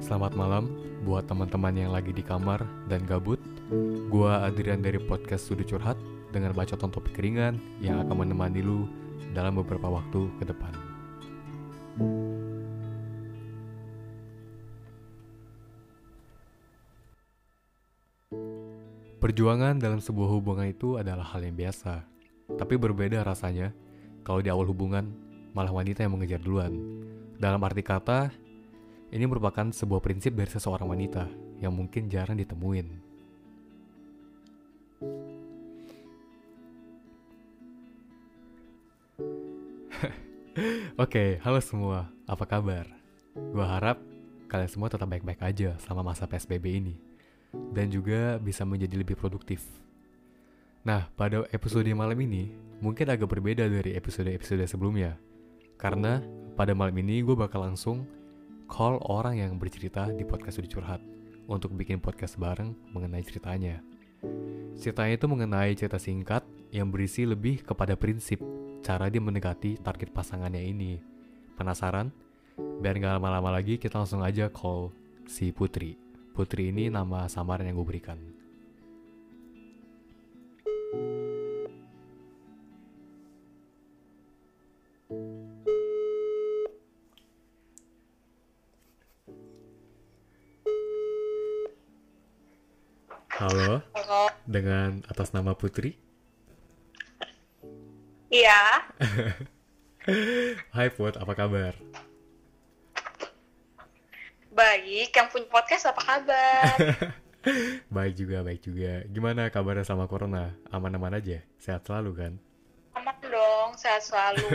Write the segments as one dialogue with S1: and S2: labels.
S1: Selamat malam buat teman-teman yang lagi di kamar dan gabut. Gua Adrian dari podcast Sudut Curhat dengan bacotan topik ringan yang akan menemani lu dalam beberapa waktu ke depan. Perjuangan dalam sebuah hubungan itu adalah hal yang biasa, tapi berbeda rasanya kalau di awal hubungan malah wanita yang mengejar duluan. Dalam arti kata, ini merupakan sebuah prinsip dari seseorang wanita yang mungkin jarang ditemuin. Oke, halo semua. Apa kabar? Gua harap kalian semua tetap baik-baik aja selama masa PSBB ini. Dan juga bisa menjadi lebih produktif. Nah, pada episode malam ini, mungkin agak berbeda dari episode-episode sebelumnya. Karena pada malam ini gue bakal langsung call orang yang bercerita di podcast Sudi Curhat untuk bikin podcast bareng mengenai ceritanya. Ceritanya itu mengenai cerita singkat yang berisi lebih kepada prinsip cara dia mendekati target pasangannya ini. Penasaran? Biar nggak lama-lama lagi, kita langsung aja call si Putri. Putri ini nama samaran yang gue berikan. Halo,
S2: Halo.
S1: dengan atas nama Putri.
S2: Iya,
S1: Hai Put, apa kabar?
S2: baik. Yang punya podcast apa kabar?
S1: baik juga, baik juga. Gimana kabarnya sama Corona? Aman-aman aja? Sehat selalu kan?
S2: Aman dong, sehat selalu.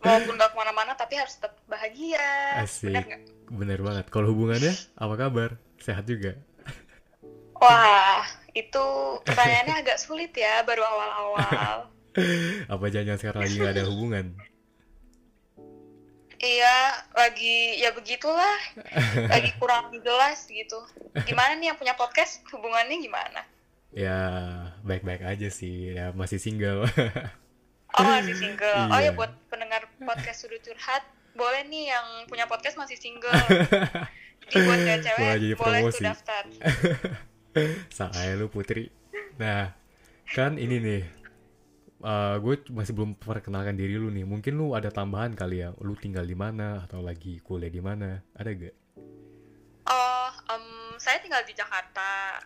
S2: Walaupun gak ke mana-mana, tapi harus tetap bahagia.
S1: Asik.
S2: Bener?
S1: Bener banget. Kalau hubungannya, apa kabar? Sehat juga?
S2: Wah, itu pertanyaannya agak sulit ya, baru awal-awal.
S1: Apa jangan sekarang lagi gak ada hubungan?
S2: iya, lagi ya begitulah. Lagi kurang jelas gitu. Gimana nih yang punya podcast, hubungannya gimana?
S1: Ya, baik-baik aja sih. Ya, masih single.
S2: Oh, masih single. Oh
S1: Iya.
S2: ya, buat pendengar podcast Sudut Curhat, boleh nih yang punya podcast masih single. Jadi buat cewek,
S1: Boleh
S2: tuh daftar.
S1: Saya lu Putri. Nah, kan ini nih. gue masih belum perkenalkan diri lu nih. Mungkin lu ada tambahan kali ya. Lu tinggal di mana atau lagi kuliah di mana? Ada gak?
S2: Oh, em, saya tinggal di Jakarta.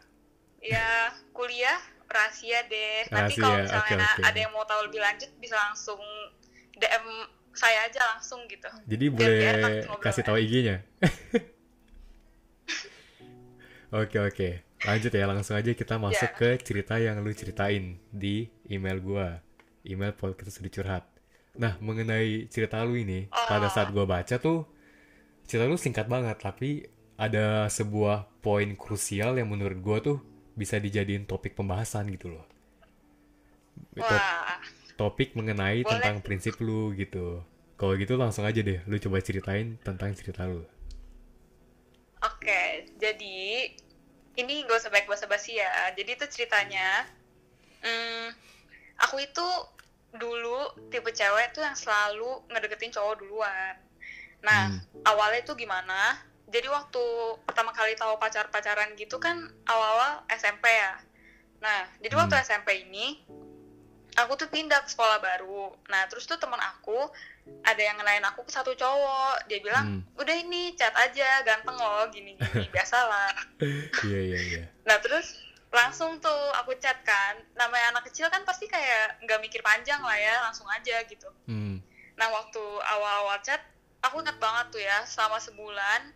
S2: Ya, kuliah rahasia deh. Nanti kalau misalnya
S1: oke, oke.
S2: ada yang mau tahu lebih lanjut, bisa langsung DM saya aja langsung gitu.
S1: Jadi boleh kasih tahu IG-nya. Oke oke. Lanjut ya, langsung aja kita masuk
S2: Ya.
S1: ke cerita yang lu ceritain di email gua. Email podcast Sudi curhat. Nah, mengenai cerita lu ini, pada saat gua baca tuh cerita lu singkat banget, tapi ada sebuah poin krusial yang menurut gua tuh bisa dijadiin topik pembahasan gitu loh. Top-
S2: Wah,
S1: topik mengenai
S2: Boleh.
S1: tentang prinsip lu gitu. Kalau gitu langsung aja deh, lu coba ceritain tentang cerita lu.
S2: oke. Jadi, ini gak usah baik basa-basi ya. Jadi itu ceritanya, hmm, aku itu dulu tipe cewek tuh yang selalu ngedeketin cowok duluan. Nah,
S1: Hmm.
S2: awalnya tuh gimana? Jadi waktu pertama kali tahu pacar-pacaran gitu kan awal-awal SMP ya. Nah, jadi waktu
S1: Hmm.
S2: SMP ini aku tuh pindah ke sekolah baru. Nah, terus tuh teman aku ada yang ngenain aku ke satu cowok. Dia bilang,
S1: Hmm.
S2: "Udah ini chat aja, ganteng loh, gini-gini, biasalah."
S1: Iya iya iya.
S2: Nah, terus langsung tuh aku chat kan. Namanya anak kecil kan pasti kayak nggak mikir panjang lah ya, langsung aja gitu.
S1: Hmm.
S2: Nah waktu awal-awal chat, aku ingat banget tuh ya, selama sebulan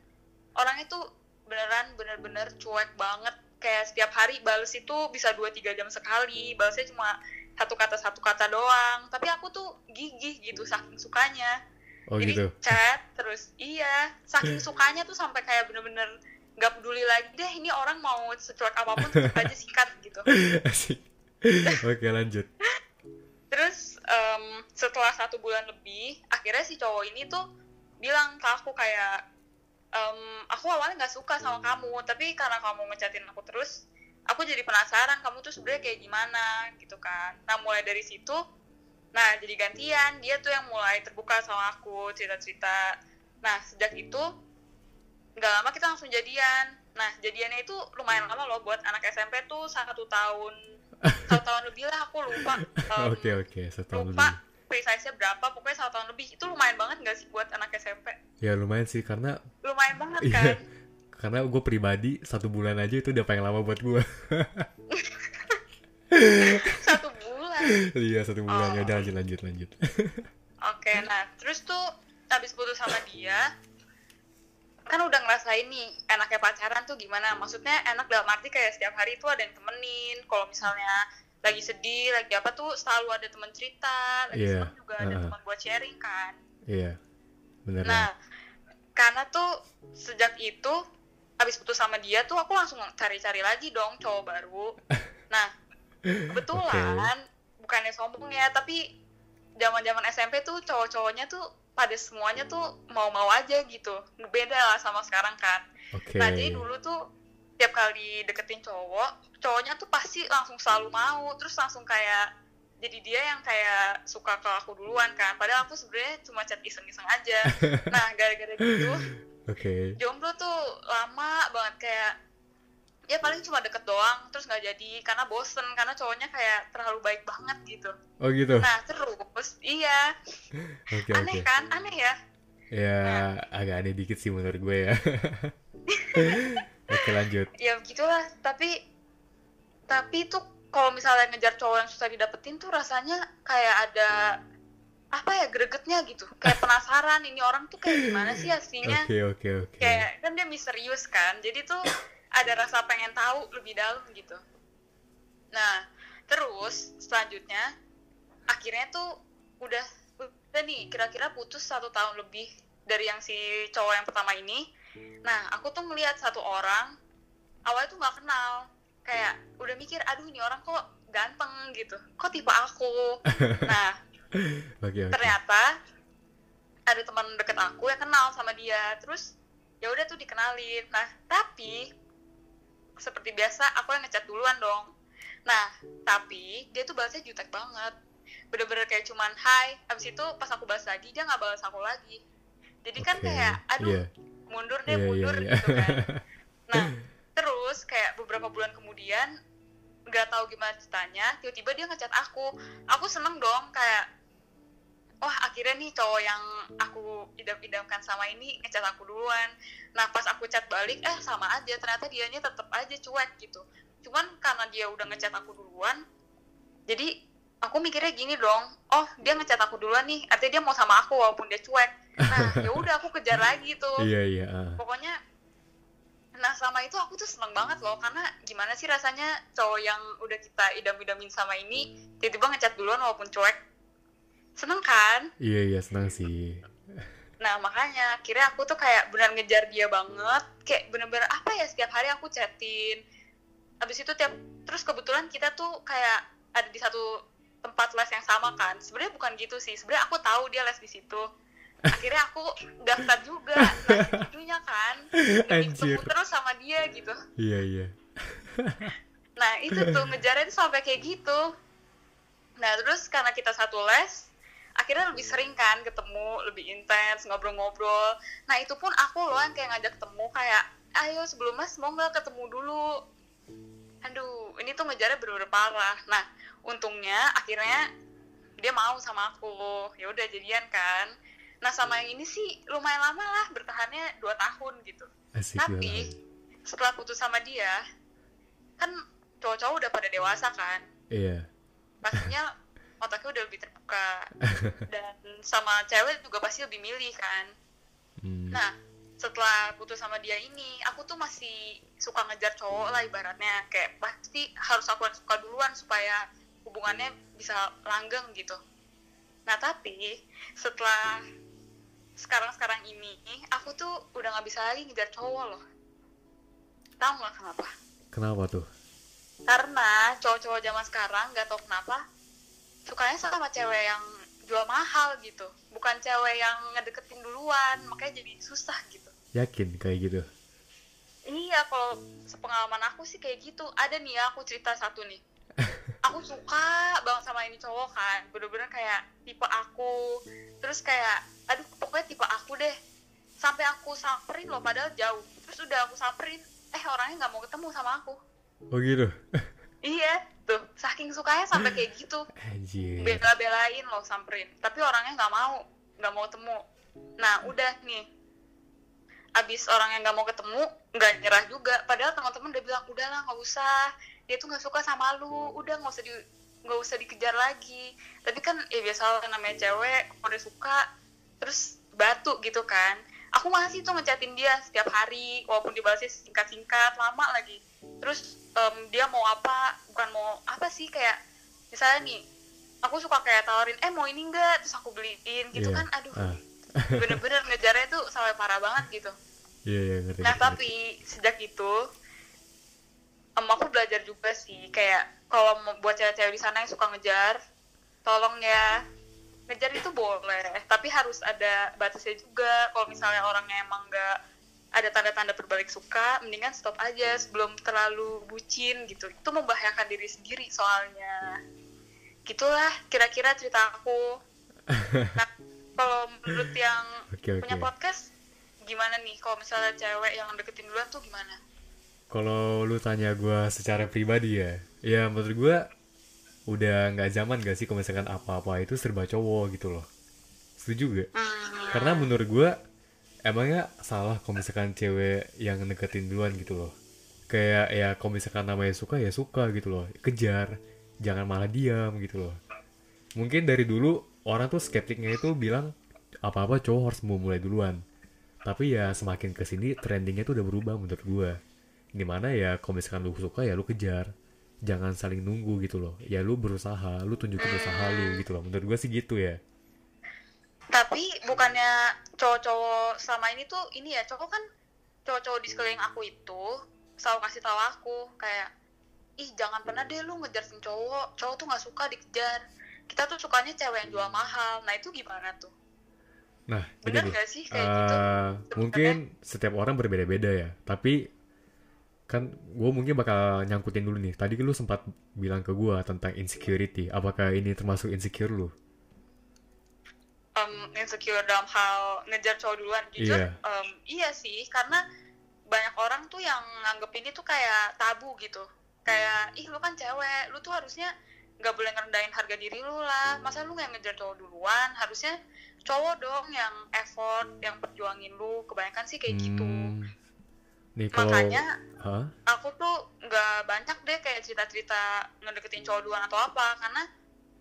S2: orangnya tuh beneran bener-bener cuek banget. Kayak setiap hari bales itu bisa 2-3 jam sekali, balesnya cuma satu kata satu kata doang. Tapi aku tuh gigih gitu saking sukanya.
S1: Oh
S2: Jadi
S1: gitu.
S2: chat terus iya, saking sukanya tuh sampai kayak bener-bener nggak peduli lagi deh ini orang mau secuek apa pun tetep aja sikat gitu.
S1: Oke lanjut.
S2: Terus em, setelah satu bulan lebih, akhirnya si cowok ini tuh bilang ke aku kayak, em, aku awalnya nggak suka sama kamu, tapi karena kamu ngechatin aku terus, aku jadi penasaran kamu tuh sebenarnya kayak gimana gitu kan. Nah mulai dari situ nah jadi gantian. Dia tuh yang mulai terbuka sama aku cerita-cerita. Nah sejak itu nggak lama kita langsung jadian. Nah jadiannya itu lumayan lama loh buat anak SMP tuh satu tahun. Satu tahun lebih lah aku lupa. Um,
S1: Oke oke, setahun
S2: lupa
S1: lebih.
S2: precise-nya berapa pokoknya satu tahun lebih. Itu lumayan banget nggak sih buat anak SMP
S1: Ya lumayan sih karena
S2: lumayan banget
S1: Iya.
S2: kan
S1: karena gue pribadi satu bulan aja itu udah paling lama buat gue.
S2: satu bulan
S1: iya satu bulan.
S2: Oh.
S1: Ya udah lanjut lanjut lanjut.
S2: Oke, nah terus tuh habis putus sama dia, kan udah ngerasain nih enaknya pacaran tuh gimana? Maksudnya enak dalam arti kayak setiap hari tuh ada yang temenin. Kalau misalnya lagi sedih, lagi apa tuh selalu ada temen cerita, lagi
S1: Iya,
S2: seneng juga ada
S1: uh-uh.
S2: teman buat sharing kan.
S1: iya bener.
S2: Nah, karena tuh sejak itu habis putus sama dia tuh aku langsung cari-cari lagi dong cowok baru. Nah, kebetulan bukannya sombong ya, tapi zaman-zaman SMP tuh cowok-cowoknya tuh pada semuanya tuh mau-mau aja gitu. Beda lah sama sekarang kan.
S1: Oke.
S2: Nah, jadi dulu tuh tiap kali deketin cowok, cowoknya tuh pasti langsung selalu mau, terus langsung kayak jadi dia yang kayak suka ke aku duluan kan. Padahal aku sebenarnya cuma chat iseng-iseng aja. Nah, gara-gara gitu,
S1: Oke.
S2: jomblo tuh lama banget kayak ya paling cuma deket doang terus nggak jadi karena bosen karena cowoknya kayak terlalu baik banget gitu
S1: Oh gitu.
S2: nah terus iya
S1: Oke
S2: aneh
S1: oke.
S2: kan aneh ya
S1: Ya agak aneh dikit sih menurut gue ya. oke lanjut.
S2: ya begitulah tapi tapi tuh kalau misalnya ngejar cowok yang susah didapetin tuh rasanya kayak ada apa ya gregetnya gitu. Kayak penasaran ini orang tuh kayak gimana sih aslinya?
S1: Oke oke oke.
S2: kayak kan dia misterius kan. Jadi tuh ada rasa pengen tahu lebih dalam gitu. Nah terus selanjutnya akhirnya tuh udah udah nih kira-kira putus satu tahun lebih dari yang si cowok yang pertama ini. Nah aku tuh ngeliat satu orang awalnya tuh nggak kenal. Kayak udah mikir aduh ini orang kok ganteng gitu. Kok tipe aku? Nah
S1: Oke oke.
S2: ternyata ada teman deket aku yang kenal sama dia. Terus ya udah tuh dikenalin. Nah tapi seperti biasa aku yang ngechat duluan dong. Nah tapi dia tuh balasnya jutek banget. Bener-bener kayak cuman hai abis itu pas aku balas lagi dia nggak balas aku lagi. Jadi kan
S1: Oke,
S2: kayak aduh
S1: iya.
S2: mundur deh
S1: Iya, iya,
S2: mundur
S1: iya.
S2: gitu kan. Nah terus kayak beberapa bulan kemudian nggak tahu gimana ceritanya tiba-tiba dia ngechat aku. Aku seneng dong kayak wah akhirnya nih cowok yang aku idam-idamkan sama ini ngechat aku duluan nah pas aku chat balik eh sama aja ternyata dianya tetep aja cuek gitu cuman karena dia udah ngechat aku duluan jadi aku mikirnya gini dong oh dia ngechat aku duluan nih artinya dia mau sama aku walaupun dia cuek nah ya udah aku kejar lagi tuh
S1: Iya iya. ah.
S2: pokoknya nah sama itu aku tuh seneng banget loh karena gimana sih rasanya cowok yang udah kita idam-idamin sama ini tiba-tiba ngechat duluan walaupun cuek seneng kan?
S1: Iya iya senang sih.
S2: nah makanya akhirnya aku tuh kayak benar ngejar dia banget. Kayak bener-bener apa ya setiap hari aku chatin. Habis itu tiap terus kebetulan kita tuh kayak ada di satu tempat les yang sama kan. Sebenarnya bukan gitu sih. Sebenarnya aku tahu dia les di situ. Akhirnya aku daftar juga nah jadinya kan.
S1: Anjir.
S2: terus sama dia gitu.
S1: Iya iya.
S2: nah itu tuh ngejarnya tuh sampai kayak gitu. Nah terus karena kita satu les akhirnya lebih sering kan ketemu lebih intens ngobrol-ngobrol. Nah itu pun aku loh yang kayak ngajak ketemu kayak ayo sebelum mas mau nggak ketemu dulu? Aduh ini tuh ngejarnya bener-bener parah. Nah untungnya akhirnya dia mau sama aku. Ya udah jadian kan. Nah sama yang ini sih lumayan lama lah bertahannya dua tahun gitu.
S1: Asik
S2: tapi setelah putus sama dia kan cowok-cowok udah pada dewasa kan?
S1: Iya.
S2: pastinya otaknya udah lebih terbuka. Dan sama cewek juga pasti lebih milih kan.
S1: Hmm.
S2: nah setelah putus sama dia ini aku tuh masih suka ngejar cowok lah ibaratnya. Kayak pasti harus aku yang suka duluan supaya hubungannya bisa langgeng gitu. Nah tapi setelah sekarang-sekarang ini aku tuh udah nggak bisa lagi ngejar cowok loh. Tahu nggak kenapa?
S1: Kenapa tuh?
S2: karena cowok-cowok zaman sekarang nggak tahu kenapa sukanya sama cewek yang jual mahal gitu. Bukan cewek yang ngedeketin duluan makanya jadi susah gitu.
S1: Yakin kayak gitu?
S2: iya kalau sepengalaman aku sih kayak gitu. Ada nih ya aku cerita satu nih. Aku suka banget sama ini cowok kan. Bener-bener kayak tipe aku. Terus kayak aduh pokoknya tipe aku deh. Sampai aku samperin loh padahal jauh. Terus udah aku samperin eh orangnya nggak mau ketemu sama aku.
S1: Oh gitu?
S2: Iya tuh saking sukanya sampai kayak gitu. Bela-belain loh samperin. Tapi orangnya nggak mau nggak mau ketemu nah udah nih. Abis orang yang nggak mau ketemu nggak nyerah juga. Padahal teman-teman udah bilang udahlah nggak usah. Dia tuh nggak suka sama lu. Udah nggak usah di nggak usah dikejar lagi. Tapi kan ya biasa lah namanya cewek kalau udah suka terus batu gitu kan aku masih tuh ngechatin dia setiap hari walaupun dibalasnya singkat-singkat lama lagi. Terus em, dia mau apa bukan mau apa sih kayak misalnya nih aku suka kayak tawarin eh mau ini enggak terus aku beliin gitu
S1: Iya.
S2: kan aduh.
S1: Ah.
S2: bener-bener ngejarnya tuh sampai parah banget gitu.
S1: Iya iya ngerti
S2: Nah
S1: ngerti,
S2: tapi sejak itu em, aku belajar juga sih kayak kalau mau buat cewek-cewek di sana yang suka ngejar, tolong ya ngejar itu boleh, tapi harus ada batasnya juga. Kalau misalnya orangnya emang nggak ada tanda-tanda berbalik suka, mendingan stop aja sebelum terlalu bucin gitu. Itu membahayakan diri sendiri soalnya. Gitulah kira-kira cerita aku. Nah kalau menurut yang
S1: Oke,
S2: punya podcast gimana nih kalau misalnya cewek yang deketin duluan tuh gimana?
S1: Kalau lu tanya gue secara pribadi ya, ya menurut gue udah nggak zaman gak sih kalau misalkan apa-apa itu serba cowok gitu loh. Setuju gak? Karena menurut gue emangnya salah kalau misalkan cewek yang deketin duluan gitu loh. Kayak ya kalau misalkan namanya suka ya suka gitu loh, kejar, jangan malah diam gitu loh. Mungkin dari dulu orang tuh skeptiknya itu bilang apa-apa cowok harus memulai duluan. Tapi ya semakin ke sini trendingnya tuh udah berubah menurut gue. Di mana ya kalau misalkan lu suka ya lu kejar. Jangan saling nunggu gitu loh. Ya lu berusaha, lu tunjukin usaha lu gitu loh. Menurut gue sih gitu ya.
S2: tapi bukannya cowok-cowok selama ini tuh ini ya cowok kan cowok-cowok di sekeliling aku itu selalu kasih tahu aku kayak ih jangan pernah deh lu ngejar cowok cowok tuh nggak suka dikejar kita tuh sukanya cewek yang jual mahal nah itu gimana tuh
S1: Nah, deh.
S2: gak sih kayak gitu
S1: Eh, mungkin setiap orang berbeda-beda ya tapi kan gue mungkin bakal nyangkutin dulu nih. Tadi lu sempat bilang ke gue tentang insecurity. Apakah ini termasuk insecure lu?
S2: Um, insecure dalam hal ngejar cowok duluan. Jujur
S1: Iya.
S2: em, iya sih. Karena banyak orang tuh yang nganggep ini tuh kayak tabu gitu. Kayak ih lu kan cewek. Lu tuh harusnya nggak boleh ngerendahin harga diri lu lah. Masa lu nggak ngejar cowok duluan? Harusnya cowok dong yang effort yang perjuangin lu. Kebanyakan sih kayak gitu.
S1: Hmm, nih kalau
S2: makanya
S1: Hah?
S2: aku tuh nggak banyak deh kayak cerita-cerita ngedeketin cowok duluan atau apa karena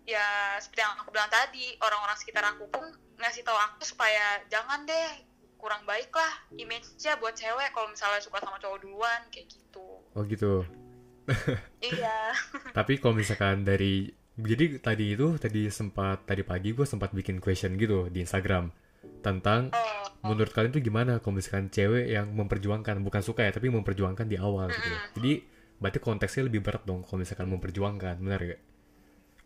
S2: ya seperti yang aku bilang tadi orang-orang sekitar aku pun ngasih tahu aku supaya jangan deh kurang baik lah image-nya buat cewek kalau misalnya suka sama cowok duluan kayak gitu.
S1: Oh gitu.
S2: Iya.
S1: Tapi kalau misalkan dari jadi tadi itu tadi sempat tadi pagi gue sempat bikin question gitu di Instagram tentang
S2: oh,
S1: menurut kalian tuh gimana kalau misalkan cewek yang memperjuangkan bukan suka ya tapi memperjuangkan di awal gitu loh. jadi berarti konteksnya lebih berat dong kalau misalkan memperjuangkan benar gak?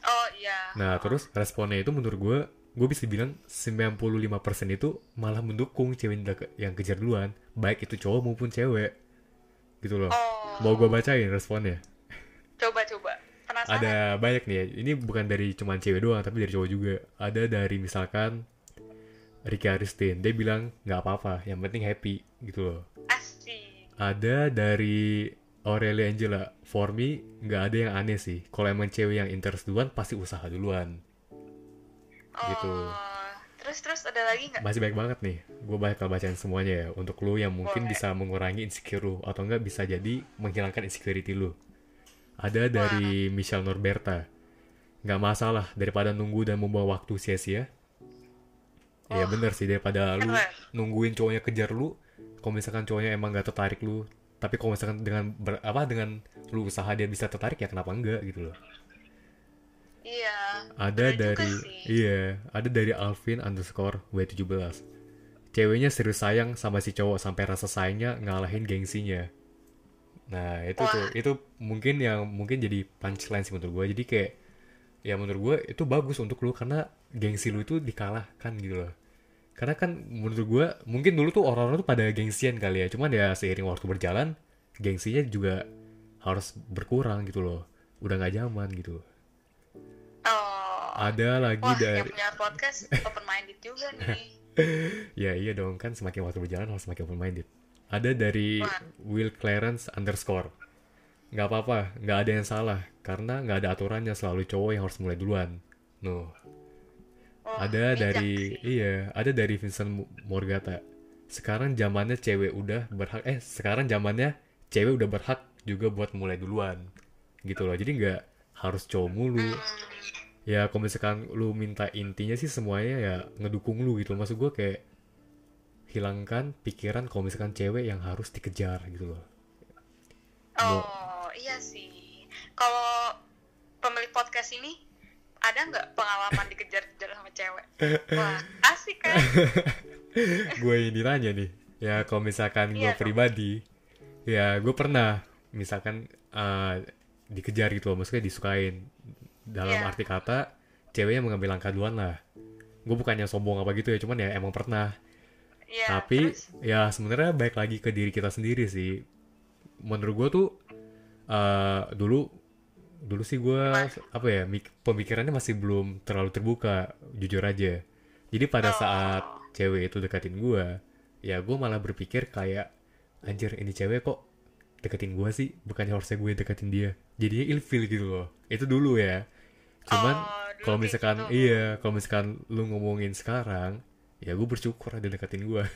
S2: oh iya.
S1: Nah terus responnya itu menurut gue gue bisa bilang 95% itu malah mendukung cewek yang kejar duluan baik itu cowok maupun cewek. Gitu loh.
S2: Oh.
S1: Mau gue bacain responnya?
S2: Coba coba. Penasaran?
S1: Ada banyak nih ya. ini bukan dari cuman cewek doang tapi dari cowok juga. Ada dari misalkan Ricky Aristin. Dia bilang nggak apa-apa yang penting happy gitu loh.
S2: Asik.
S1: Ada dari Aurelia Angela. For me nggak ada yang aneh sih. Kalau emang cewek yang interest duluan pasti usaha duluan.
S2: Oh
S1: gitu.
S2: terus terus ada lagi nggak?
S1: Masih baik banget nih. Gue bakal bacain semuanya ya. Untuk lu yang mungkin
S2: Boleh.
S1: bisa mengurangi insecure lu atau enggak bisa jadi menghilangkan insecurity lu. Ada dari Michelle Norberta. Nggak masalah daripada nunggu dan membuang waktu sia-sia Iya
S2: Wah.
S1: bener sih daripada lu nungguin cowoknya kejar lu kalau misalkan cowoknya emang nggak tertarik lu tapi kalau misalkan dengan ber- apa dengan lu usaha dia bisa tertarik ya kenapa enggak gitu loh.
S2: Iya
S1: ada dari iya ada dari Alvin underscore W17 ceweknya serius sayang sama si cowok sampai rasa sayangnya ngalahin gengsinya. Nah itu
S2: Wah.
S1: tuh itu mungkin yang mungkin jadi punchline sih menurut gue jadi kayak ya menurut gue itu bagus untuk lu karena gengsi lu itu dikalahkan gitu loh. Karena kan menurut gue mungkin dulu tuh orang-orang tuh pada gengsian kali ya. Cuman ya seiring waktu berjalan gengsinya juga harus berkurang gitu loh. Udah nggak zaman gitu. Ada lagi
S2: Wah,
S1: dari
S2: yang punya podcast open minded juga nih.
S1: ya iya dong. Kan semakin waktu berjalan harus semakin open minded. Ada dari
S2: Wah.
S1: Will Clarence underscore. Nggak apa-apa. Nggak ada yang salah. Karena nggak ada aturannya. Selalu cowok yang harus mulai duluan. No
S2: Oh,
S1: ada
S2: bijak
S1: dari
S2: sih.
S1: iya ada dari Vincent Mo- Morgata. Sekarang zamannya cewek udah berhak eh sekarang zamannya cewek udah berhak juga buat mulai duluan gitu loh. Jadi nggak harus cowok mulu.
S2: Hmm,
S1: ya kalau misalkan lu minta intinya sih semuanya ya ngedukung lu gitu maksud gue kayak hilangkan pikiran kalau misalkan cewek yang harus dikejar gitu loh.
S2: Oh, iya sih. Kalau pemilik podcast ini ada nggak pengalaman dikejar-kejar sama cewek? Wah, asik kan?
S1: gue ini nanya nih ya kalau misalkan gue
S2: Iya dong.
S1: pribadi ya gue pernah misalkan uh, dikejar gitu loh maksudnya disukain dalam
S2: Iya.
S1: arti kata ceweknya mengambil langkah duluan lah gue bukannya sombong apa gitu ya cuman ya emang pernah
S2: Iya,
S1: tapi
S2: terus?
S1: ya sebenarnya baik lagi ke diri kita sendiri sih menurut gue tuh uh, dulu dulu sih gue apa ya mik- pemikirannya masih belum terlalu terbuka jujur aja. Jadi pada
S2: Oh.
S1: saat cewek itu deketin gue ya gue malah berpikir kayak anjir ini cewek kok deketin gue sih? Bukannya harusnya gue deketin dia? Jadinya ilfil gitu loh. Itu dulu ya. Cuman
S2: Oh,
S1: kalau misalkan
S2: gitu.
S1: iya kalau misalkan lu ngomongin sekarang ya gue bersyukur ada deketin gue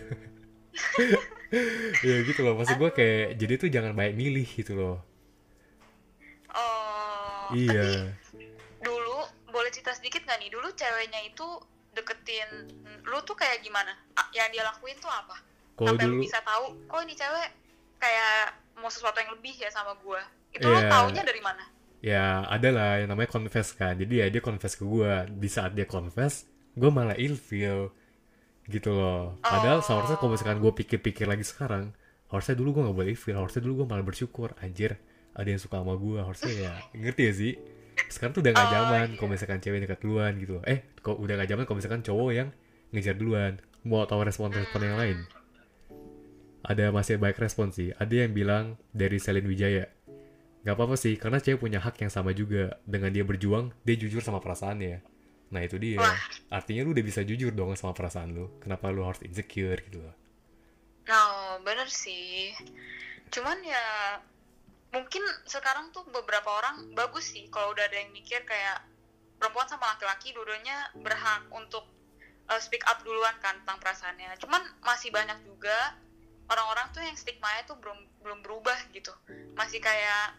S1: ya gitu loh. Maksud gue kayak jadi tuh jangan banyak milih gitu loh
S2: Oh, tapi
S1: iya
S2: dulu boleh cerita sedikit nggak nih? Dulu ceweknya itu deketin lu tuh kayak gimana? Yang dia lakuin tuh apa?
S1: kalau
S2: Sampai
S1: dulu
S2: lu bisa tahu, oh ini cewek kayak mau sesuatu yang lebih ya sama gua. Itu lu
S1: Iya.
S2: taunya dari mana?
S1: ya ada lah yang namanya confess kan jadi ya dia confess ke gue di saat dia confess gue malah ilfeel gitu loh padahal
S2: Oh.
S1: seharusnya kalau misalkan gue pikir-pikir lagi sekarang harusnya dulu gue nggak boleh ilfeel harusnya dulu gue malah bersyukur anjir ada yang suka sama gue harusnya ya ngerti ya sih sekarang tuh udah gak
S2: Oh,
S1: zaman
S2: iya.
S1: kalau misalkan cewek dekat duluan gitu eh kok udah gak zaman kalau misalkan cowok yang ngejar duluan mau tahu respon-respon yang lain ada masih baik respon sih ada yang bilang dari Selin Wijaya Gak apa-apa sih, karena cewek punya hak yang sama juga. Dengan dia berjuang, dia jujur sama perasaannya. Nah itu dia.
S2: Wah.
S1: Artinya lu udah bisa jujur dong sama perasaan lu. Kenapa lu harus insecure gitu loh.
S2: Nah, bener sih. Cuman ya mungkin sekarang tuh beberapa orang bagus sih kalau udah ada yang mikir kayak perempuan sama laki-laki dua-duanya berhak untuk uh, speak up duluan kan tentang perasaannya. Cuman masih banyak juga orang-orang tuh yang stigma-nya tuh belum belum berubah gitu. Masih kayak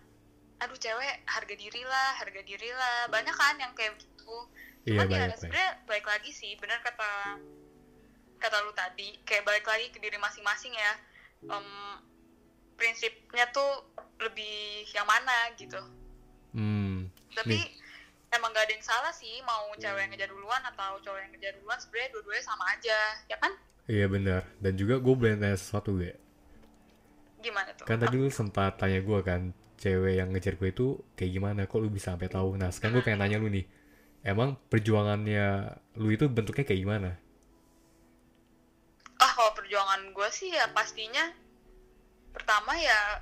S2: aduh cewek harga diri lah, harga diri lah. Banyak kan yang kayak gitu.
S1: Iya
S2: Cuman ya
S1: banyak banyak.
S2: sebenarnya baik lagi sih, bener kata kata lu tadi, kayak balik lagi ke diri masing-masing ya. Em, prinsipnya tuh lebih yang mana gitu.
S1: Hmm,
S2: Tapi
S1: Nih.
S2: emang gak ada yang salah sih mau cewek yang ngejar duluan atau cowok yang ngejar duluan sebenarnya dua-duanya sama aja, ya kan?
S1: iya benar. Dan juga gue boleh tanya sesuatu gue.
S2: Gimana tuh?
S1: Kan tadi lu sempat tanya gue kan, cewek yang ngejar gue itu kayak gimana? Kok lu bisa sampai tahu? Nah sekarang gue pengen nanya lu nih. Emang perjuangannya lu itu bentuknya kayak gimana?
S2: Ah kalau perjuangan gue sih ya pastinya pertama ya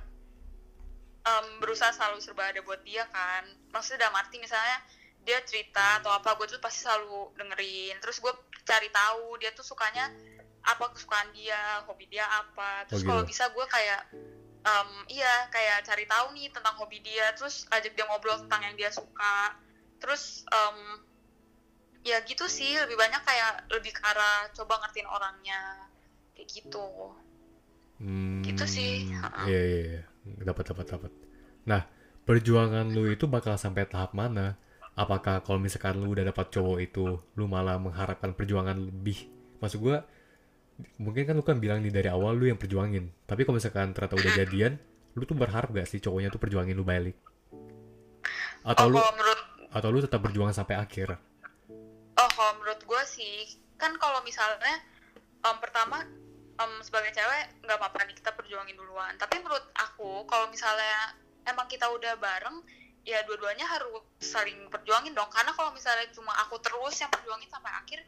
S2: em, berusaha selalu serba ada buat dia kan. Maksudnya dalam arti misalnya dia cerita atau apa gue tuh pasti selalu dengerin. Terus gue cari tahu dia tuh sukanya apa kesukaan dia, hobi dia apa. Terus
S1: Oh,
S2: kalau
S1: gitu.
S2: bisa gue kayak em, iya kayak cari tahu nih tentang hobi dia. Terus ajak dia ngobrol tentang yang dia suka. Terus em, ya gitu sih lebih banyak kayak lebih ke arah coba ngertiin orangnya kayak gitu
S1: Hmm,
S2: Gitu sih.
S1: Iya iya iya. Dapat dapat dapat. Nah, perjuangan lu itu bakal sampai tahap mana? Apakah kalau misalkan lu udah dapat cowok itu, lu malah mengharapkan perjuangan lebih? Maksud gua mungkin kan lu kan bilang nih dari awal lu yang perjuangin. Tapi kalau misalkan ternyata udah jadian, lu tuh berharap gak sih cowoknya tuh perjuangin lu balik? Atau
S2: oh
S1: lu
S2: menurut
S1: atau lu tetap berjuang sampai akhir?
S2: oh kalau menurut gue sih kan kalau misalnya em, pertama em, sebagai cewek nggak apa-apa nih kita perjuangin duluan tapi menurut aku kalau misalnya emang kita udah bareng ya dua-duanya harus saling perjuangin dong karena kalau misalnya cuma aku terus yang perjuangin sampai akhir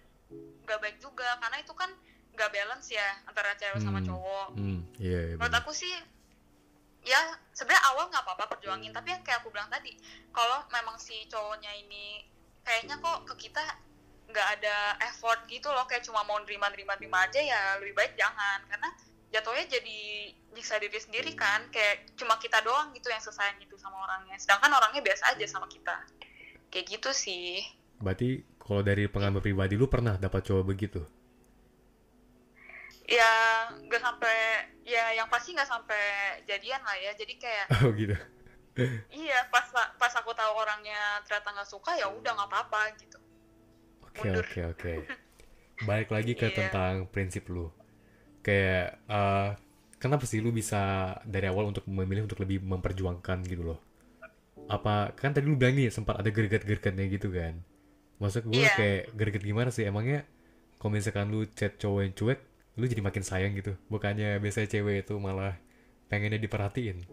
S2: nggak baik juga karena itu kan nggak balance ya antara cewek sama
S1: Hmm.
S2: cowok
S1: Hmm, iya iya.
S2: menurut
S1: bener.
S2: aku sih ya sebenarnya awal nggak apa-apa perjuangin tapi yang kayak aku bilang tadi kalau memang si cowoknya ini kayaknya kok ke kita nggak ada effort gitu loh kayak cuma mau nerima nerima nerima aja ya lebih baik jangan. Karena jatuhnya jadi nyiksa diri sendiri kan kayak cuma kita doang gitu yang sesayang itu sama orangnya. Sedangkan orangnya biasa aja sama kita. Kayak gitu sih.
S1: Berarti kalau dari pengalaman pribadi lu pernah dapat cowok begitu?
S2: ya nggak sampai ya yang pasti nggak sampai jadian lah ya. Jadi kayak
S1: Oh gitu.
S2: iya pas pas aku tahu orangnya ternyata nggak suka ya udah nggak apa-apa gitu
S1: Oke
S2: Mundur.
S1: oke oke. Balik lagi ke
S2: Iya.
S1: tentang prinsip lu. Kayak eh, kenapa sih lu bisa dari awal untuk memilih untuk lebih memperjuangkan gitu loh? Apa kan tadi lu bilang nih sempat ada gerget-gergetnya gitu kan? Maksud gue
S2: Iya.
S1: kayak gerget gimana sih? Emangnya kalau misalkan lu chat cowok yang cuek, lu jadi makin sayang gitu? Bukannya biasanya cewek itu malah pengennya diperhatiin?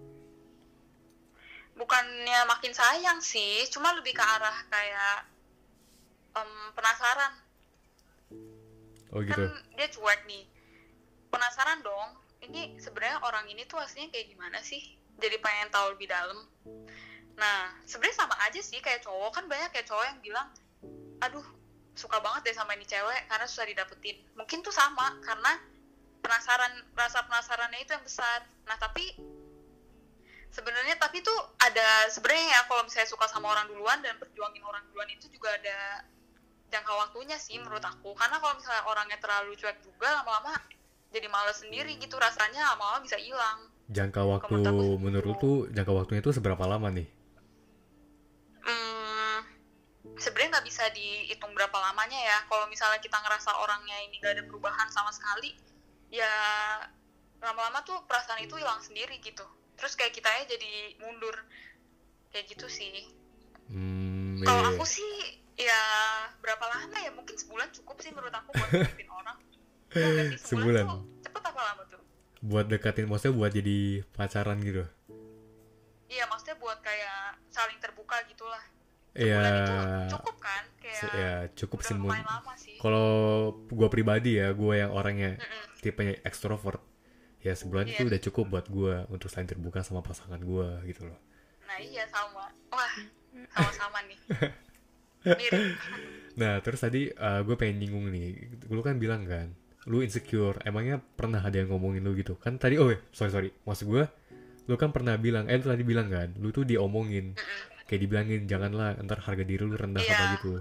S2: bukannya makin sayang sih cuma lebih ke arah kayak em, penasaran.
S1: Oh gitu.
S2: kan dia cuek nih. Penasaran dong ini sebenarnya orang ini tuh aslinya kayak gimana sih? Jadi pengen tahu lebih dalam. Nah sebenarnya sama aja sih kayak cowok. Kan banyak kayak cowok yang bilang aduh suka banget deh sama ini cewek karena susah didapetin. Mungkin tuh sama karena penasaran rasa penasarannya itu yang besar. Nah tapi sebenarnya tapi tuh ada sebenarnya ya kalau misalnya suka sama orang duluan dan perjuangin orang duluan itu juga ada jangka waktunya sih menurut aku. Karena kalau misalnya orangnya terlalu cuek juga lama-lama jadi males sendiri gitu rasanya lama-lama bisa hilang.
S1: Jangka waktu
S2: menurut
S1: lu
S2: gitu.
S1: tuh jangka waktunya itu seberapa lama nih?
S2: hmm, sebenarnya nggak bisa dihitung berapa lamanya ya. Kalau misalnya kita ngerasa orangnya ini gak ada perubahan sama sekali ya lama-lama tuh perasaan itu hilang sendiri gitu. Terus kayak kitanya jadi mundur. Kayak gitu sih.
S1: Hmm,
S2: kalau
S1: iya.
S2: aku sih ya berapa lama ya? Mungkin sebulan cukup sih menurut aku buat deketin orang. Sih,
S1: Sebulan.
S2: tuh cepet apa lama tuh?
S1: Buat deketin maksudnya buat jadi pacaran gitu?
S2: Iya maksudnya buat kayak saling terbuka gitulah.
S1: Iya.
S2: Sebulan itu cukup kan? Kayak
S1: ya cukup
S2: udah
S1: sih mun-
S2: lumayan lama sih.
S1: Kalau gua pribadi ya gua yang orangnya
S2: Mm-mm.
S1: tipenya ekstrovert ya sebulan itu
S2: Iya.
S1: udah cukup buat gua untuk saling terbuka sama pasangan gua gitu loh.
S2: Nah iya sama. Wah sama-sama nih mirip.
S1: Nah terus tadi gue pengen nyinggung nih. Lu kan bilang kan lu insecure. Emangnya pernah ada yang ngomongin lu gitu? Kan tadi oh sorry sorry. Maksud gue lu kan pernah bilang eh lu tadi bilang kan lu tuh diomongin. Kayak dibilangin janganlah ntar harga diri lu rendah
S2: Iya.
S1: apa gitu.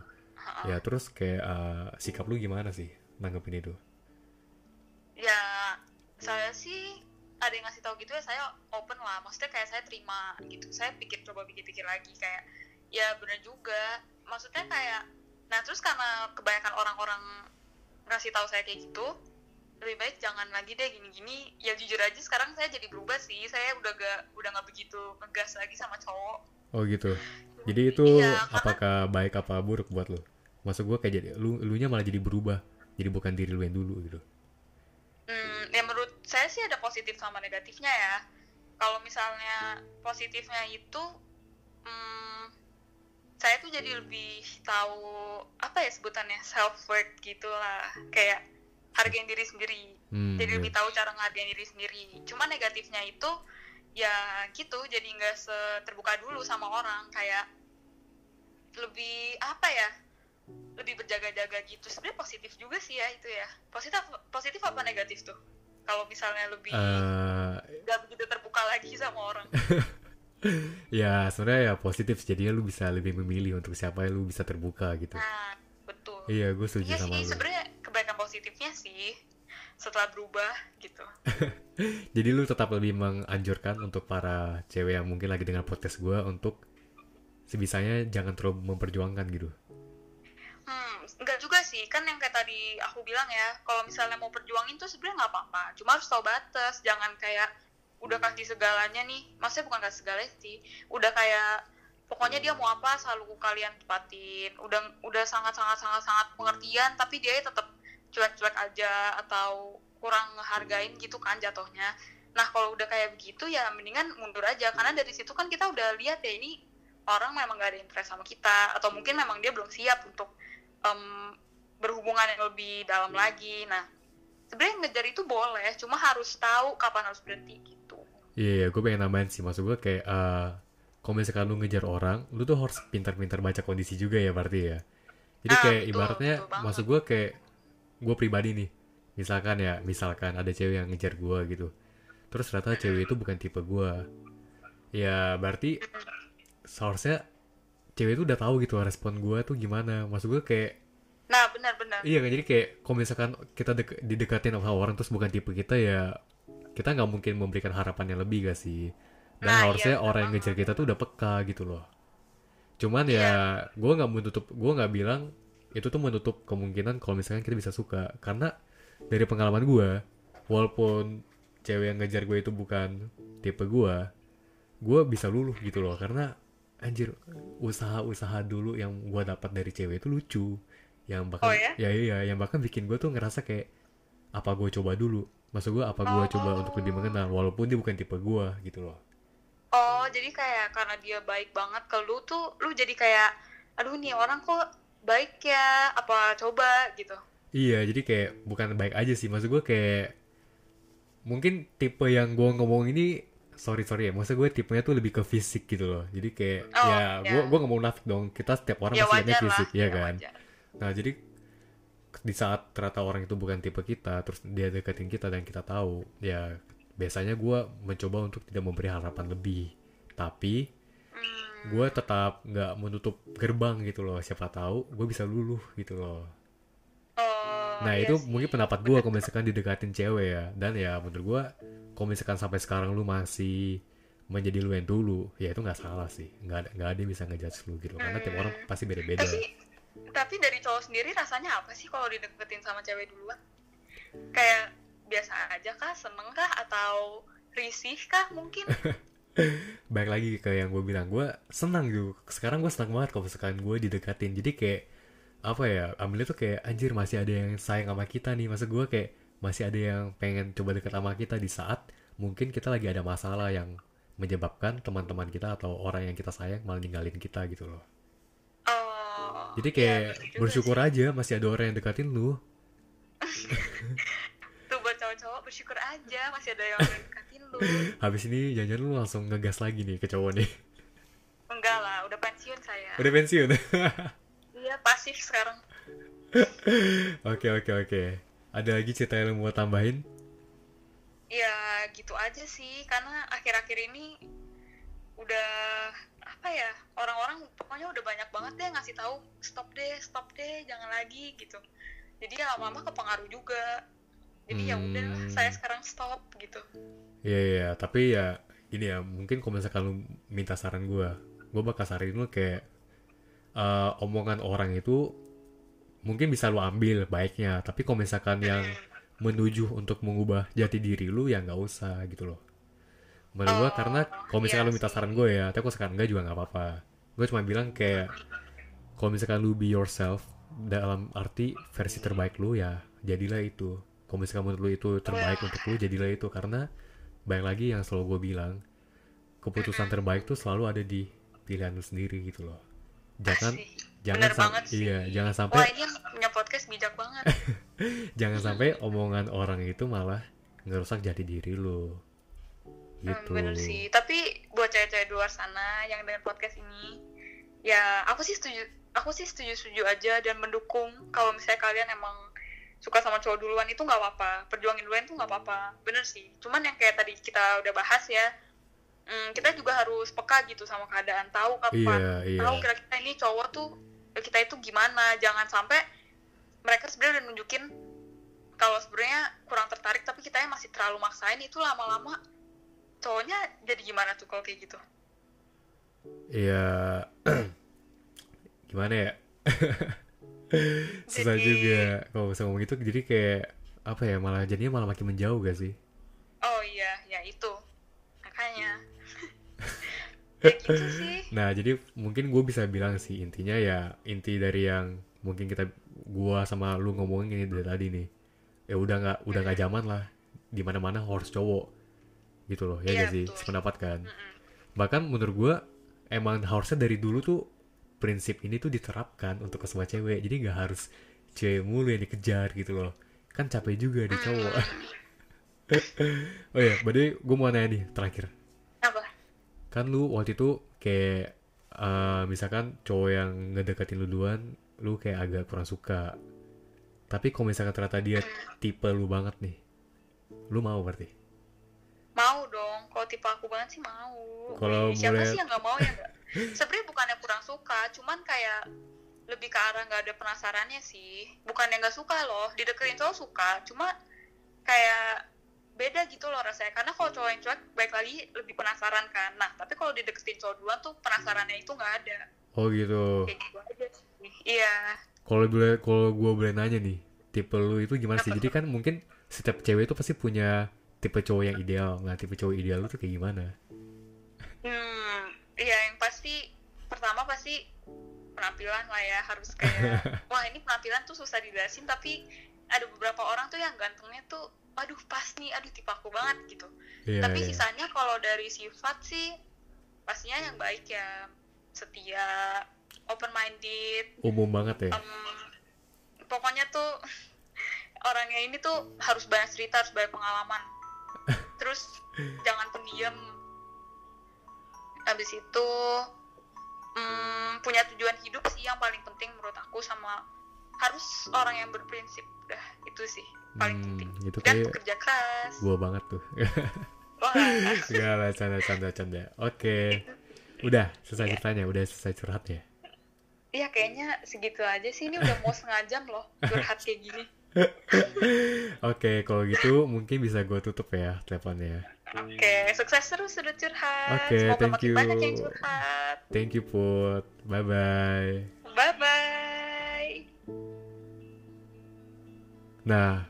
S1: Ya terus kayak eh, sikap lu gimana sih nanggepin itu?
S2: Ya saya sih ada yang ngasih tahu gitu ya saya open lah. Maksudnya kayak saya terima gitu. Saya pikir coba pikir-pikir lagi kayak ya bener juga maksudnya kayak nah terus karena kebanyakan orang-orang ngasih tahu saya kayak gitu lebih baik jangan lagi deh gini-gini. Ya jujur aja sekarang saya jadi berubah sih. Saya udah gak udah nggak begitu ngegas lagi sama cowok.
S1: Oh gitu. Jadi itu
S2: Iya, karena-
S1: apakah baik apa buruk buat lu? Maksud gue kayak jadi lu lu nya malah jadi berubah. Jadi bukan diri lu yang dulu gitu.
S2: Hmm, ya menurut saya sih ada positif sama negatifnya ya. Kalau misalnya positifnya itu, hmm, saya tuh jadi lebih tahu apa ya sebutannya self worth gitulah, kayak hargain diri sendiri.
S1: Hmm,
S2: jadi
S1: iya.
S2: lebih tahu cara ngehargain diri sendiri. Cuma negatifnya itu ya gitu, jadi nggak terbuka dulu sama orang, kayak lebih apa ya? lebih berjaga-jaga gitu sebenarnya positif juga sih ya itu ya positif positif apa negatif tuh kalau misalnya lebih
S1: Eh,
S2: nggak begitu terbuka lagi sama orang
S1: ya sebenarnya ya positif jadinya lu bisa lebih memilih untuk siapa yang lu bisa terbuka gitu.
S2: Nah betul.
S1: Iya gue setuju
S2: iya
S1: sama
S2: sih
S1: lu.
S2: sebenarnya kebaikan positifnya sih setelah berubah gitu.
S1: Jadi lu tetap lebih menganjurkan untuk para cewek yang mungkin lagi dengar podcast gue untuk sebisanya jangan terlalu memperjuangkan gitu.
S2: Hmm enggak juga sih. Kan yang kayak tadi aku bilang ya kalau misalnya mau perjuangin tuh sebenarnya nggak apa-apa. Cuma harus tahu batas. Jangan kayak udah kasih segalanya nih. Maksudnya bukan kasih segalanya sih. Udah kayak pokoknya dia mau apa selalu kalian tepatin udah udah sangat sangat sangat sangat pengertian tapi dia tetap cuek-cuek aja atau kurang ngehargain gitu kan jatuhnya. Nah kalau udah kayak begitu ya mendingan mundur aja. Karena dari situ kan kita udah lihat ya ini orang memang gak ada interest sama kita. Atau mungkin memang dia belum siap untuk em, berhubungan yang lebih dalam lagi. Nah sebenarnya ngejar itu boleh. Cuma harus tahu kapan harus berhenti gitu
S1: iya iya gue pengen nambahin sih. Maksud gue kayak eh, kalau misalkan lu ngejar orang lu tuh harus pintar-pintar baca kondisi juga ya berarti ya. Jadi
S2: Ah,
S1: kayak
S2: betul,
S1: ibaratnya
S2: betul
S1: maksud gue kayak gue pribadi nih. Misalkan ya misalkan ada cewek yang ngejar gue gitu. Terus ternyata cewek itu bukan tipe gue ya berarti seharusnya cewek itu udah tahu gitu respon gue tuh gimana. Maksud gue kayak
S2: nah benar-benar
S1: Iya kan jadi kayak kalau misalkan kita dek- didekatin sama orang terus bukan tipe kita ya kita nggak mungkin memberikan harapan yang lebih gak sih? Dan
S2: Nah,
S1: harusnya
S2: iya,
S1: orang yang ngejar kita tuh udah peka gitu loh. Cuman
S2: Iya.
S1: ya gue nggak menutup gue nggak bilang itu tuh menutup kemungkinan kalau misalkan kita bisa suka. Karena dari pengalaman gue walaupun cewek yang ngejar gue itu bukan tipe gue gue bisa luluh gitu loh. Karena anjir usaha-usaha dulu yang gue dapat dari cewek itu lucu. Yang bahkan
S2: Oh, ya?
S1: ya iya yang bahkan bikin gue tuh ngerasa kayak apa gue coba dulu maksud gue apa gue
S2: Oh.
S1: coba untuk lebih mengenal walaupun dia bukan tipe gue gitu loh.
S2: Oh jadi kayak karena dia baik banget ke lu tuh lu jadi kayak aduh nih orang kok baik ya apa coba? Gitu.
S1: Iya jadi kayak bukan baik aja sih. Maksud gue kayak mungkin tipe yang gue ngomong ini sorry sorry ya maksud gue tipenya tuh lebih ke fisik gitu loh. Jadi kayak
S2: Oh,
S1: ya
S2: ya.
S1: gue gue nggak mau nafik dong. Kita setiap orang
S2: ya
S1: pasti
S2: wajar lah
S1: fisik ya kan?
S2: wajar.
S1: Nah, jadi di saat ternyata orang itu bukan tipe kita, terus dia deketin kita dan kita tahu, ya biasanya gue mencoba untuk tidak memberi harapan lebih. Tapi
S2: Hmm,
S1: gue tetap nggak menutup gerbang gitu loh. Siapa tahu gue bisa luluh gitu loh.
S2: oh,
S1: Nah,
S2: iya
S1: itu
S2: sih.
S1: mungkin pendapat gue kalau misalkan didekatin cewek ya. Dan ya menurut gue, kalau misalkan sampai sekarang lu masih menjadi lu yang dulu, ya itu nggak salah sih. Nggak ada, nggak ada yang bisa ngejudge lu gitu. Karena tiap orang pasti beda-beda.
S2: Tapi dari cowok sendiri rasanya apa sih kalau dideketin sama cewek duluan? Kayak biasa aja kah? Seneng kah? Atau risih kah mungkin?
S1: Baik lagi ke yang gue bilang gue senang gitu. Sekarang gue senang banget kalau misalkan gue didekatin. Jadi kayak apa ya ambilnya tuh kayak anjir masih ada yang sayang sama kita nih. Maksud gue kayak masih ada yang pengen coba deket sama kita di saat mungkin kita lagi ada masalah yang menyebabkan teman-teman kita atau orang yang kita sayang malah ninggalin kita gitu loh.
S2: oh
S1: jadi
S2: iya,
S1: kayak
S2: juga
S1: bersyukur
S2: sih.
S1: aja masih ada orang yang dekatin lu.
S2: Tuh buat cowok-cowok bersyukur aja masih ada yang deketin lu.
S1: Habis ini jangan lu langsung ngegas lagi nih ke cowok nih.
S2: Enggak lah udah pensiun saya.
S1: Udah pensiun?
S2: Iya pasif sekarang.
S1: Oke oke oke. Ada lagi cerita yang mau tambahin?
S2: Ya gitu aja sih. Karena akhir-akhir ini udah apa ya orang-orang pokoknya udah banyak banget deh ngasih tahu stop deh stop deh jangan lagi gitu. Jadi ya lama-lama kepengaruh juga. Jadi ya udah
S1: Hmm.
S2: saya sekarang stop gitu.
S1: Iya iya, tapi ya gini ya, mungkin kalau misalkan lu minta saran gue, gue bakal saranin lu kayak eh, omongan orang itu mungkin bisa lu ambil baiknya, tapi kalau misalkan yang menuju untuk mengubah jati diri lu ya nggak usah gitu loh. Menurut gue
S2: Oh,
S1: karena kalau misalkan
S2: iya
S1: lu minta saran gue ya, tapi kalau sekarang enggak juga nggak apa-apa. Gue cuma bilang kayak kalau misalkan lu be yourself dalam arti versi terbaik lu ya jadilah itu. Kalau misalkan menurut lu itu terbaik untuk lu jadilah itu karena baik lagi yang selalu gue bilang keputusan terbaik tuh selalu ada di pilihan lu sendiri gitu loh. Jangan jangan
S2: Bener
S1: sam-
S2: banget sih.
S1: iya jangan
S2: wah
S1: sampai
S2: ini yang punya podcast bijak banget
S1: jangan sampai omongan orang itu malah ngerusak jati diri lu.
S2: Hmm,
S1: Gitu.
S2: bener sih. Tapi buat cewek-cewek di luar sana yang dengan podcast ini ya aku sih setuju aku sih setuju setuju aja dan mendukung kalau misalnya kalian emang suka sama cowok duluan itu nggak apa-apa. Perjuangin duluan itu nggak apa-apa. Bener sih. Cuman yang kayak tadi kita udah bahas ya hmm, kita juga harus peka gitu sama keadaan. Tahu kapan
S1: Iya, iya.
S2: tahu kira-kira ini cowok tuh kita itu gimana. Jangan sampai mereka sebenarnya udah nunjukin kalau sebenarnya kurang tertarik tapi kita masih terlalu maksain. Itu lama-lama cowoknya jadi gimana tuh kalau kayak gitu
S1: Iya. Gimana ya? Susah
S2: Jadi-
S1: juga kalau bisa ngomong gitu jadi kayak apa ya malah jadinya malah makin menjauh gak sih?
S2: oh iya ya itu makanya ya gitu sih
S1: Nah, jadi mungkin gue bisa bilang sih intinya ya inti dari yang mungkin kita gua sama lu ngomongin ini dari tadi nih. Ya udah nggak udah nggak zaman lah. Di mana-mana harus cowok. Gitu loh, ya
S2: Iya,
S1: gak sih?
S2: betul.
S1: Sependapat kan?
S2: Mm-mm.
S1: Bahkan menurut gua emang harusnya dari dulu tuh prinsip ini tuh diterapkan untuk ke semua cewek. Jadi nggak harus cewek mulu yang dikejar gitu loh. Kan capek juga di cowok. oh ya, berarti gue mau nanya nih terakhir.
S2: apa
S1: kan lu waktu itu kayak eh, misalkan cowok yang ngedeketin lu duluan lu kayak agak kurang suka tapi kalau misalkan ternyata dia tipe lu banget nih lu mau berarti
S2: kalau tipe aku banget sih mau.
S1: Kalau
S2: siapa
S1: mulai-
S2: sih yang nggak mau ya nggak? Sebenarnya bukannya kurang suka cuman kayak lebih ke arah nggak ada penasarannya sih. Bukan yang nggak suka loh dideketin cowok suka cuma kayak beda gitu loh rasanya. Karena kalau cowok yang cuek baik lagi lebih penasaran kan. Nah tapi kalau dideketin cowok duluan tuh penasarannya itu nggak ada.
S1: Oh gitu.
S2: Kayak gitu aja sih. Iya.
S1: Kalau boleh kalau gue boleh nanya nih tipe lu itu gimana sih? Jadi kan mungkin setiap cewek itu pasti punya tipe cowok yang ideal. Nah tipe cowok ideal lu tuh kayak gimana?
S2: Hmm, iya yang pasti pertama pasti penampilan lah ya harus kayak wah ini penampilan tuh susah dijelasin tapi ada beberapa orang tuh yang gantengnya tuh aduh pas nih aduh tipe aku banget gitu.
S1: Iya,
S2: tapi
S1: iya.
S2: sisanya kalau dari sifat sih pastinya yang baik ya setia open minded
S1: umum banget ya?
S2: pokoknya tuh orangnya ini tuh harus banyak cerita harus banyak pengalaman terus jangan pendiam. Habis itu mm, punya tujuan hidup sih yang paling penting menurut aku sama harus orang yang berprinsip. Dah itu sih paling
S1: Hmm,
S2: penting.
S1: itu
S2: dan bekerja keras.
S1: gue banget tuh. Gak lah canda canda canda. Oke. Udah selesai ceritanya udah selesai curhat ya?
S2: Iya kayaknya segitu aja sih. Ini udah mau setengah jam loh curhat kayak gini
S1: oke kalau gitu mungkin bisa gue tutup ya teleponnya
S2: Oke, sukses terus sudut curhat.
S1: Oke,
S2: Semoga
S1: thank you.
S2: banyak yang curhat.
S1: thank you put bye bye
S2: Bye bye.
S1: Nah,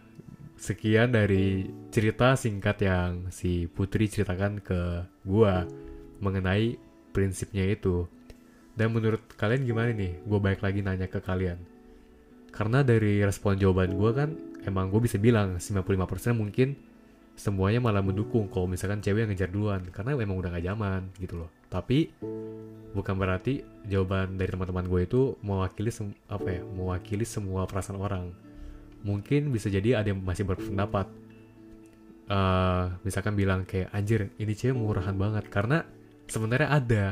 S1: sekian dari cerita singkat yang si Putri ceritakan ke gua mengenai prinsipnya itu. Dan menurut kalian gimana nih? Gue baik lagi nanya ke kalian. Karena dari respon jawaban gua kan emang gue bisa bilang 95% mungkin semuanya malah mendukung kalau misalkan cewek yang ngejar duluan karena emang udah gak zaman gitu loh. Tapi bukan berarti jawaban dari teman-teman gue itu mewakili apa ya? Mewakili semua perasaan orang mungkin bisa jadi ada yang masih berpendapat eh misalkan bilang kayak anjir ini cewek murahan banget karena sebenarnya ada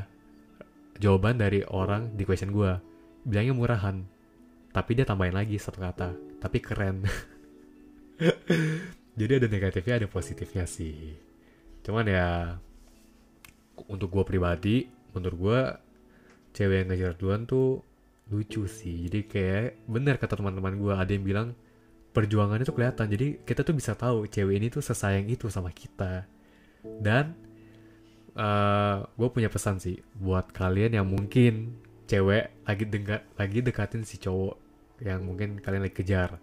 S1: jawaban dari orang di question gue bilangnya murahan tapi dia tambahin lagi satu kata. Tapi keren. Jadi ada negatifnya ada positifnya sih. Cuman ya untuk gue pribadi menurut gue cewek yang ngejar duluan tuh lucu sih. Jadi kayak benar kata teman-teman gue ada yang bilang perjuangannya tuh kelihatan. Jadi kita tuh bisa tahu cewek ini tuh sesayang itu sama kita. Dan gue punya pesan sih buat kalian yang mungkin cewek lagi dekat lagi dekatin si cowok yang mungkin kalian lagi kejar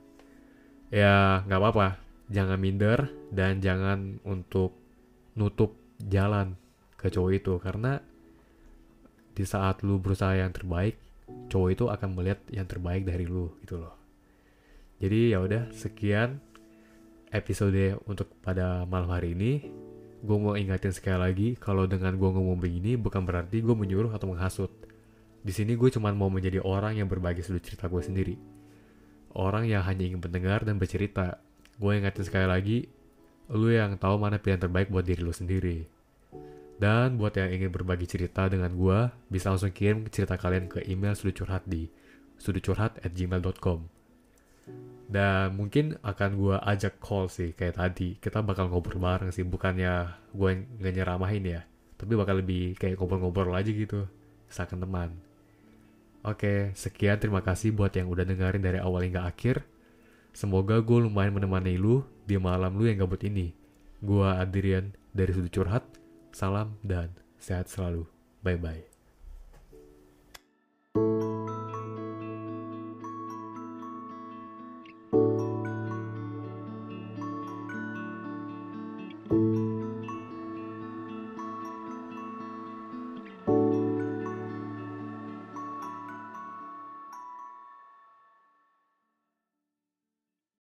S1: ya nggak apa-apa jangan minder dan jangan untuk nutup jalan ke cowok itu karena di saat lu berusaha yang terbaik cowok itu akan melihat yang terbaik dari lu gitu loh jadi ya udah sekian episode untuk pada malam hari ini. Gue mau ingatin sekali lagi kalau dengan gue ngomong begini bukan berarti gue menyuruh atau menghasut. Di sini gue cuma mau menjadi orang yang berbagi sudut cerita gue sendiri. Orang yang hanya ingin mendengar dan bercerita. Gue ingatin sekali lagi, lu yang tahu mana pilihan terbaik buat diri lu sendiri. Dan buat yang ingin berbagi cerita dengan gue, bisa langsung kirim cerita kalian ke email sudut curhat di sudutcurhat@gmail.com dan mungkin akan gue ajak call sih kayak tadi kita bakal ngobrol bareng sih bukannya gue nggak nyeramahin ya tapi bakal lebih kayak ngobrol-ngobrol aja gitu seakan teman oke sekian terima kasih buat yang udah dengerin dari awal hingga akhir. Semoga gue lumayan menemani lu di malam lu yang gabut ini. Gue Adrian dari sudut curhat salam dan sehat selalu. Bye bye